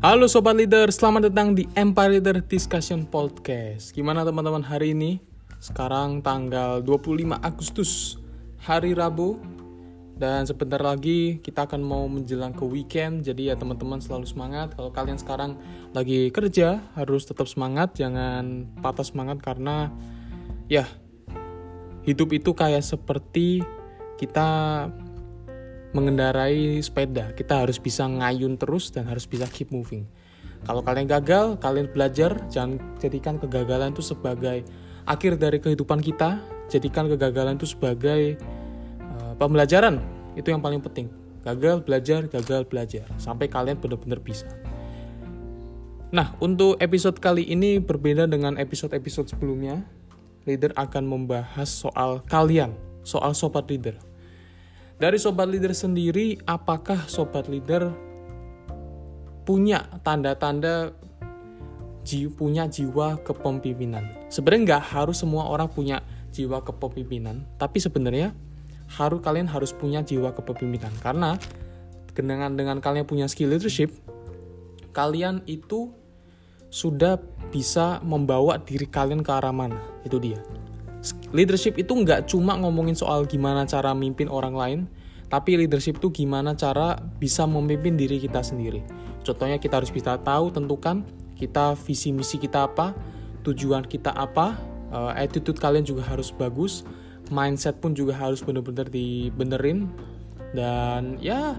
Halo Sobat Leader, selamat datang di Empire Leader Discussion Podcast. Gimana teman-teman hari ini? Sekarang tanggal 25 Agustus, hari Rabu. Dan sebentar lagi kita akan mau menjelang ke weekend Jadi ya teman-teman selalu semangat. Kalau kalian sekarang lagi kerja, harus tetap semangat Jangan patah semangat karena ya hidup itu kayak seperti kita mengendarai sepeda. Kita harus bisa ngayun terus dan harus bisa keep moving. Kalau kalian gagal, kalian belajar, jangan jadikan kegagalan itu sebagai akhir dari kehidupan kita. Jadikan kegagalan itu sebagai uh, pembelajaran. Itu yang paling penting. Gagal, belajar, gagal, belajar. Sampai kalian benar-benar bisa. Nah, untuk episode kali ini berbeda dengan episode-episode sebelumnya. Leader akan membahas soal kalian, soal sobat leader dari sobat leader sendiri, apakah sobat leader punya tanda-tanda punya jiwa kepemimpinan? Sebenarnya nggak harus semua orang punya jiwa kepemimpinan, tapi sebenarnya harus kalian harus punya jiwa kepemimpinan karena dengan dengan kalian punya skill leadership, kalian itu sudah bisa membawa diri kalian ke arah mana. Itu dia leadership itu nggak cuma ngomongin soal gimana cara mimpin orang lain, tapi leadership itu gimana cara bisa memimpin diri kita sendiri. Contohnya kita harus bisa tahu, tentukan kita visi misi kita apa, tujuan kita apa, uh, attitude kalian juga harus bagus, mindset pun juga harus benar-benar dibenerin, dan ya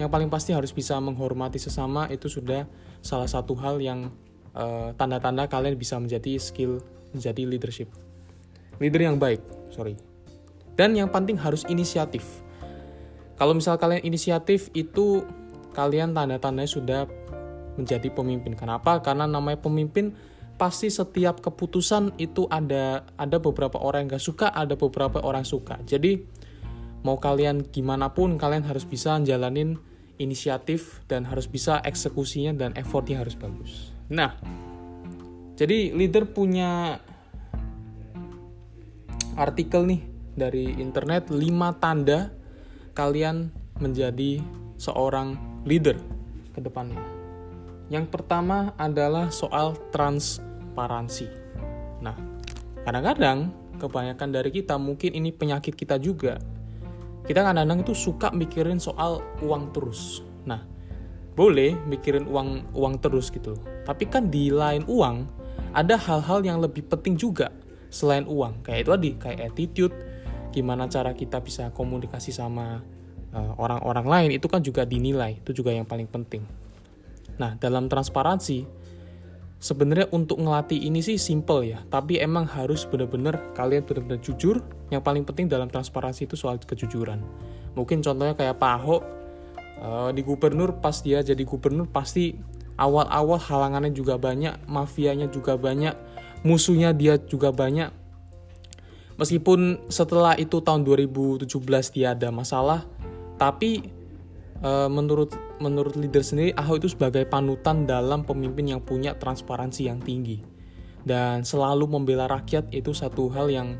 yang paling pasti harus bisa menghormati sesama itu sudah salah satu hal yang uh, tanda-tanda kalian bisa menjadi skill menjadi leadership leader yang baik, sorry. Dan yang penting harus inisiatif. Kalau misal kalian inisiatif itu kalian tanda-tandanya sudah menjadi pemimpin. Kenapa? Karena namanya pemimpin pasti setiap keputusan itu ada ada beberapa orang yang gak suka, ada beberapa orang suka. Jadi mau kalian gimana pun kalian harus bisa jalanin inisiatif dan harus bisa eksekusinya dan effortnya harus bagus. Nah, jadi leader punya artikel nih dari internet 5 tanda kalian menjadi seorang leader ke depannya. Yang pertama adalah soal transparansi. Nah, kadang-kadang kebanyakan dari kita mungkin ini penyakit kita juga. Kita kadang-kadang itu suka mikirin soal uang terus. Nah, boleh mikirin uang uang terus gitu. Tapi kan di lain uang ada hal-hal yang lebih penting juga selain uang. Kayak itu tadi kayak attitude gimana cara kita bisa komunikasi sama eh, orang-orang uh, lain itu kan juga dinilai itu juga yang paling penting. Nah dalam transparansi sebenarnya untuk ngelatih ini sih simple ya tapi emang harus benar-benar kalian benar-benar jujur. Yang paling penting dalam transparansi itu soal kejujuran. Mungkin contohnya kayak Pak Ahok uh, di gubernur pas dia jadi gubernur pasti awal-awal halangannya juga banyak mafianya juga banyak musuhnya dia juga banyak. Meskipun setelah itu tahun 2017 dia ada masalah, tapi e, menurut menurut leader sendiri Ahok itu sebagai panutan dalam pemimpin yang punya transparansi yang tinggi. Dan selalu membela rakyat itu satu hal yang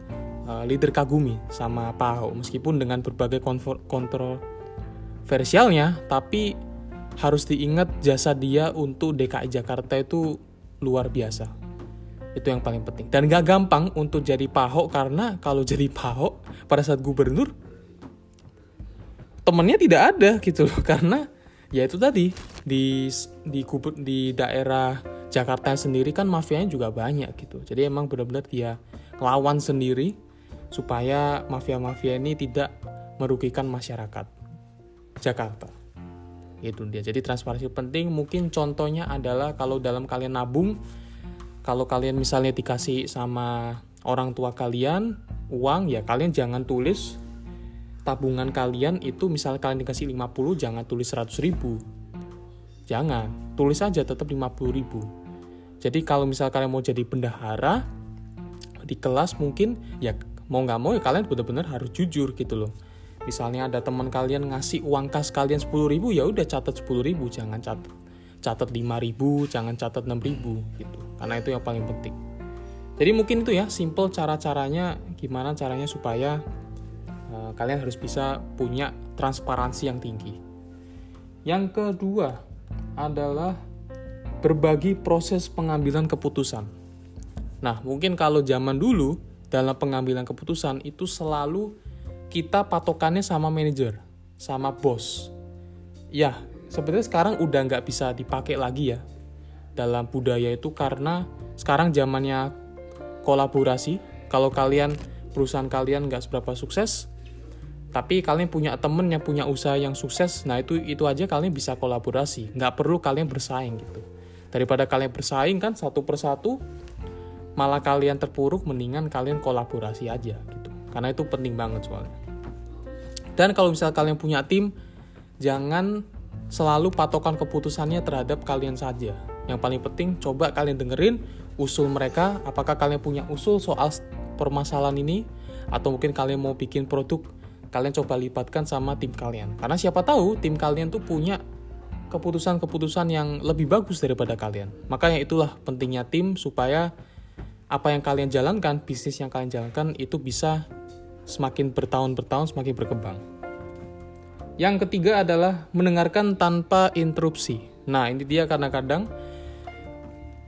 e, leader kagumi sama Pak Ahok. Meskipun dengan berbagai kontroversialnya tapi harus diingat jasa dia untuk DKI Jakarta itu luar biasa itu yang paling penting. Dan gak gampang untuk jadi pahok karena kalau jadi pahok pada saat gubernur temennya tidak ada gitu loh karena ya itu tadi di di di daerah Jakarta sendiri kan mafianya juga banyak gitu. Jadi emang benar-benar dia lawan sendiri supaya mafia-mafia ini tidak merugikan masyarakat Jakarta. Itu dia. Jadi transparansi penting. Mungkin contohnya adalah kalau dalam kalian nabung kalau kalian misalnya dikasih sama orang tua kalian uang ya kalian jangan tulis tabungan kalian itu misalnya kalian dikasih 50 jangan tulis 100 ribu. Jangan tulis aja tetap 50 ribu. Jadi kalau misalnya kalian mau jadi bendahara di kelas mungkin ya mau nggak mau ya kalian benar-benar harus jujur gitu loh. Misalnya ada teman kalian ngasih uang kas kalian 10 ribu ya udah catat 10 ribu jangan catat catat 5 ribu jangan catat 6 ribu gitu karena itu yang paling penting jadi mungkin itu ya simple cara-caranya gimana caranya supaya uh, kalian harus bisa punya transparansi yang tinggi yang kedua adalah berbagi proses pengambilan keputusan. Nah, mungkin kalau zaman dulu dalam pengambilan keputusan itu selalu kita patokannya sama manajer, sama bos. Ya, sebenarnya sekarang udah nggak bisa dipakai lagi ya dalam budaya itu karena sekarang zamannya kolaborasi. Kalau kalian perusahaan kalian nggak seberapa sukses, tapi kalian punya temen yang punya usaha yang sukses, nah itu itu aja kalian bisa kolaborasi. Nggak perlu kalian bersaing gitu. Daripada kalian bersaing kan satu persatu, malah kalian terpuruk, mendingan kalian kolaborasi aja gitu. Karena itu penting banget soalnya. Dan kalau misalnya kalian punya tim, jangan selalu patokan keputusannya terhadap kalian saja. Yang paling penting coba kalian dengerin usul mereka, apakah kalian punya usul soal permasalahan ini atau mungkin kalian mau bikin produk, kalian coba libatkan sama tim kalian. Karena siapa tahu tim kalian tuh punya keputusan-keputusan yang lebih bagus daripada kalian. Makanya itulah pentingnya tim supaya apa yang kalian jalankan, bisnis yang kalian jalankan itu bisa semakin bertahun-bertahun semakin berkembang. Yang ketiga adalah mendengarkan tanpa interupsi. Nah, ini dia kadang-kadang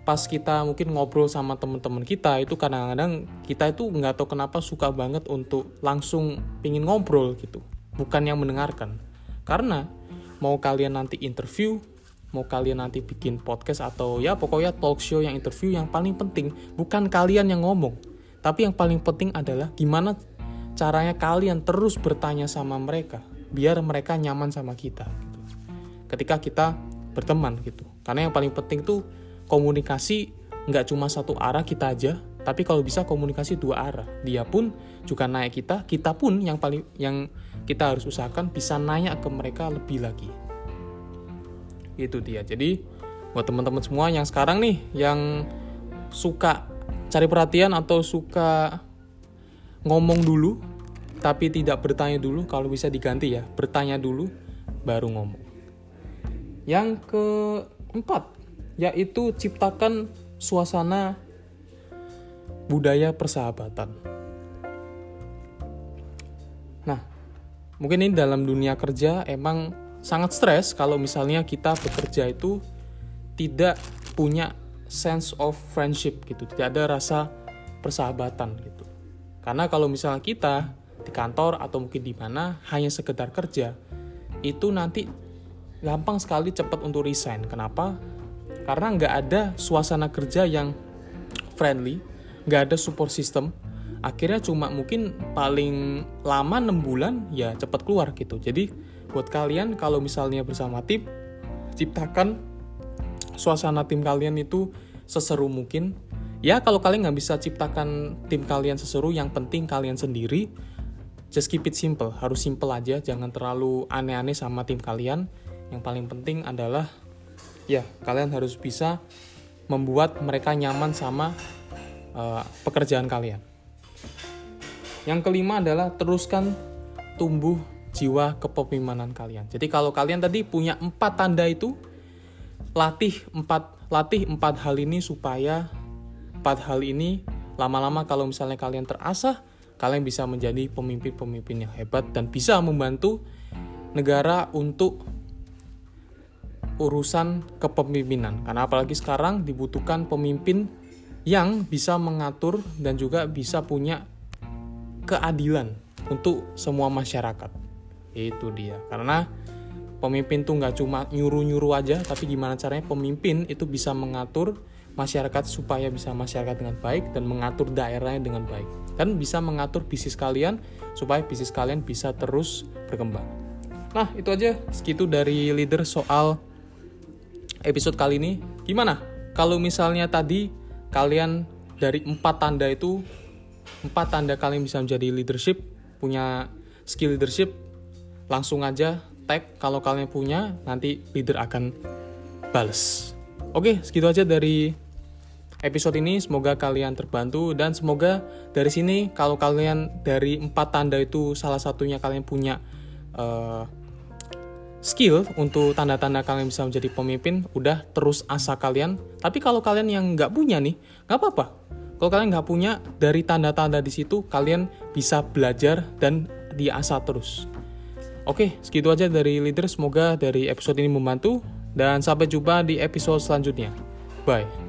pas kita mungkin ngobrol sama teman-teman kita itu kadang-kadang kita itu nggak tahu kenapa suka banget untuk langsung pingin ngobrol gitu. Bukan yang mendengarkan. Karena mau kalian nanti interview mau kalian nanti bikin podcast atau ya pokoknya talk show yang interview yang paling penting bukan kalian yang ngomong. Tapi yang paling penting adalah gimana caranya kalian terus bertanya sama mereka biar mereka nyaman sama kita gitu. ketika kita berteman gitu. Karena yang paling penting tuh komunikasi nggak cuma satu arah kita aja tapi kalau bisa komunikasi dua arah. Dia pun juga naik kita kita pun yang paling yang kita harus usahakan bisa nanya ke mereka lebih lagi. Itu dia. Jadi buat teman-teman semua yang sekarang nih yang suka cari perhatian atau suka ngomong dulu tapi tidak bertanya dulu kalau bisa diganti ya. Bertanya dulu baru ngomong. Yang keempat yaitu ciptakan suasana budaya persahabatan. Nah mungkin ini dalam dunia kerja emang sangat stres kalau misalnya kita bekerja itu tidak punya sense of friendship gitu. Tidak ada rasa persahabatan gitu. Karena kalau misalnya kita di kantor atau mungkin di mana hanya sekedar kerja itu nanti gampang sekali cepat untuk resign. Kenapa? Karena nggak ada suasana kerja yang friendly, nggak ada support system. Akhirnya cuma mungkin paling lama 6 bulan ya cepat keluar gitu. Jadi buat kalian kalau misalnya bersama tim, ciptakan suasana tim kalian itu seseru mungkin. Ya kalau kalian nggak bisa ciptakan tim kalian seseru, yang penting kalian sendiri just keep it simple. Harus simple aja. Jangan terlalu aneh-aneh sama tim kalian. Yang paling penting adalah ya kalian harus bisa membuat mereka nyaman sama uh, pekerjaan kalian. Yang kelima adalah teruskan tumbuh jiwa kepemimpinan kalian. Jadi kalau kalian tadi punya empat tanda itu latih empat latih empat hal ini supaya empat hal ini lama-lama kalau misalnya kalian terasah kalian bisa menjadi pemimpin-pemimpin yang hebat dan bisa membantu negara untuk urusan kepemimpinan. Karena apalagi sekarang dibutuhkan pemimpin yang bisa mengatur dan juga bisa punya keadilan untuk semua masyarakat. Itu dia. Karena pemimpin tuh nggak cuma nyuruh-nyuruh aja, tapi gimana caranya pemimpin itu bisa mengatur masyarakat supaya bisa masyarakat dengan baik dan mengatur daerahnya dengan baik dan bisa mengatur bisnis kalian supaya bisnis kalian bisa terus berkembang. Nah, itu aja segitu dari leader soal episode kali ini. Gimana? Kalau misalnya tadi kalian dari empat tanda itu, empat tanda kalian bisa menjadi leadership, punya skill leadership, langsung aja tag kalau kalian punya, nanti leader akan bales. Oke, segitu aja dari episode ini semoga kalian terbantu dan semoga dari sini kalau kalian dari empat tanda itu salah satunya kalian punya uh, skill untuk tanda-tanda kalian bisa menjadi pemimpin udah terus asa kalian. Tapi kalau kalian yang nggak punya nih nggak apa-apa. Kalau kalian nggak punya dari tanda-tanda di situ kalian bisa belajar dan diasah terus. Oke segitu aja dari leader. Semoga dari episode ini membantu. Dan sampai jumpa di episode selanjutnya. Bye.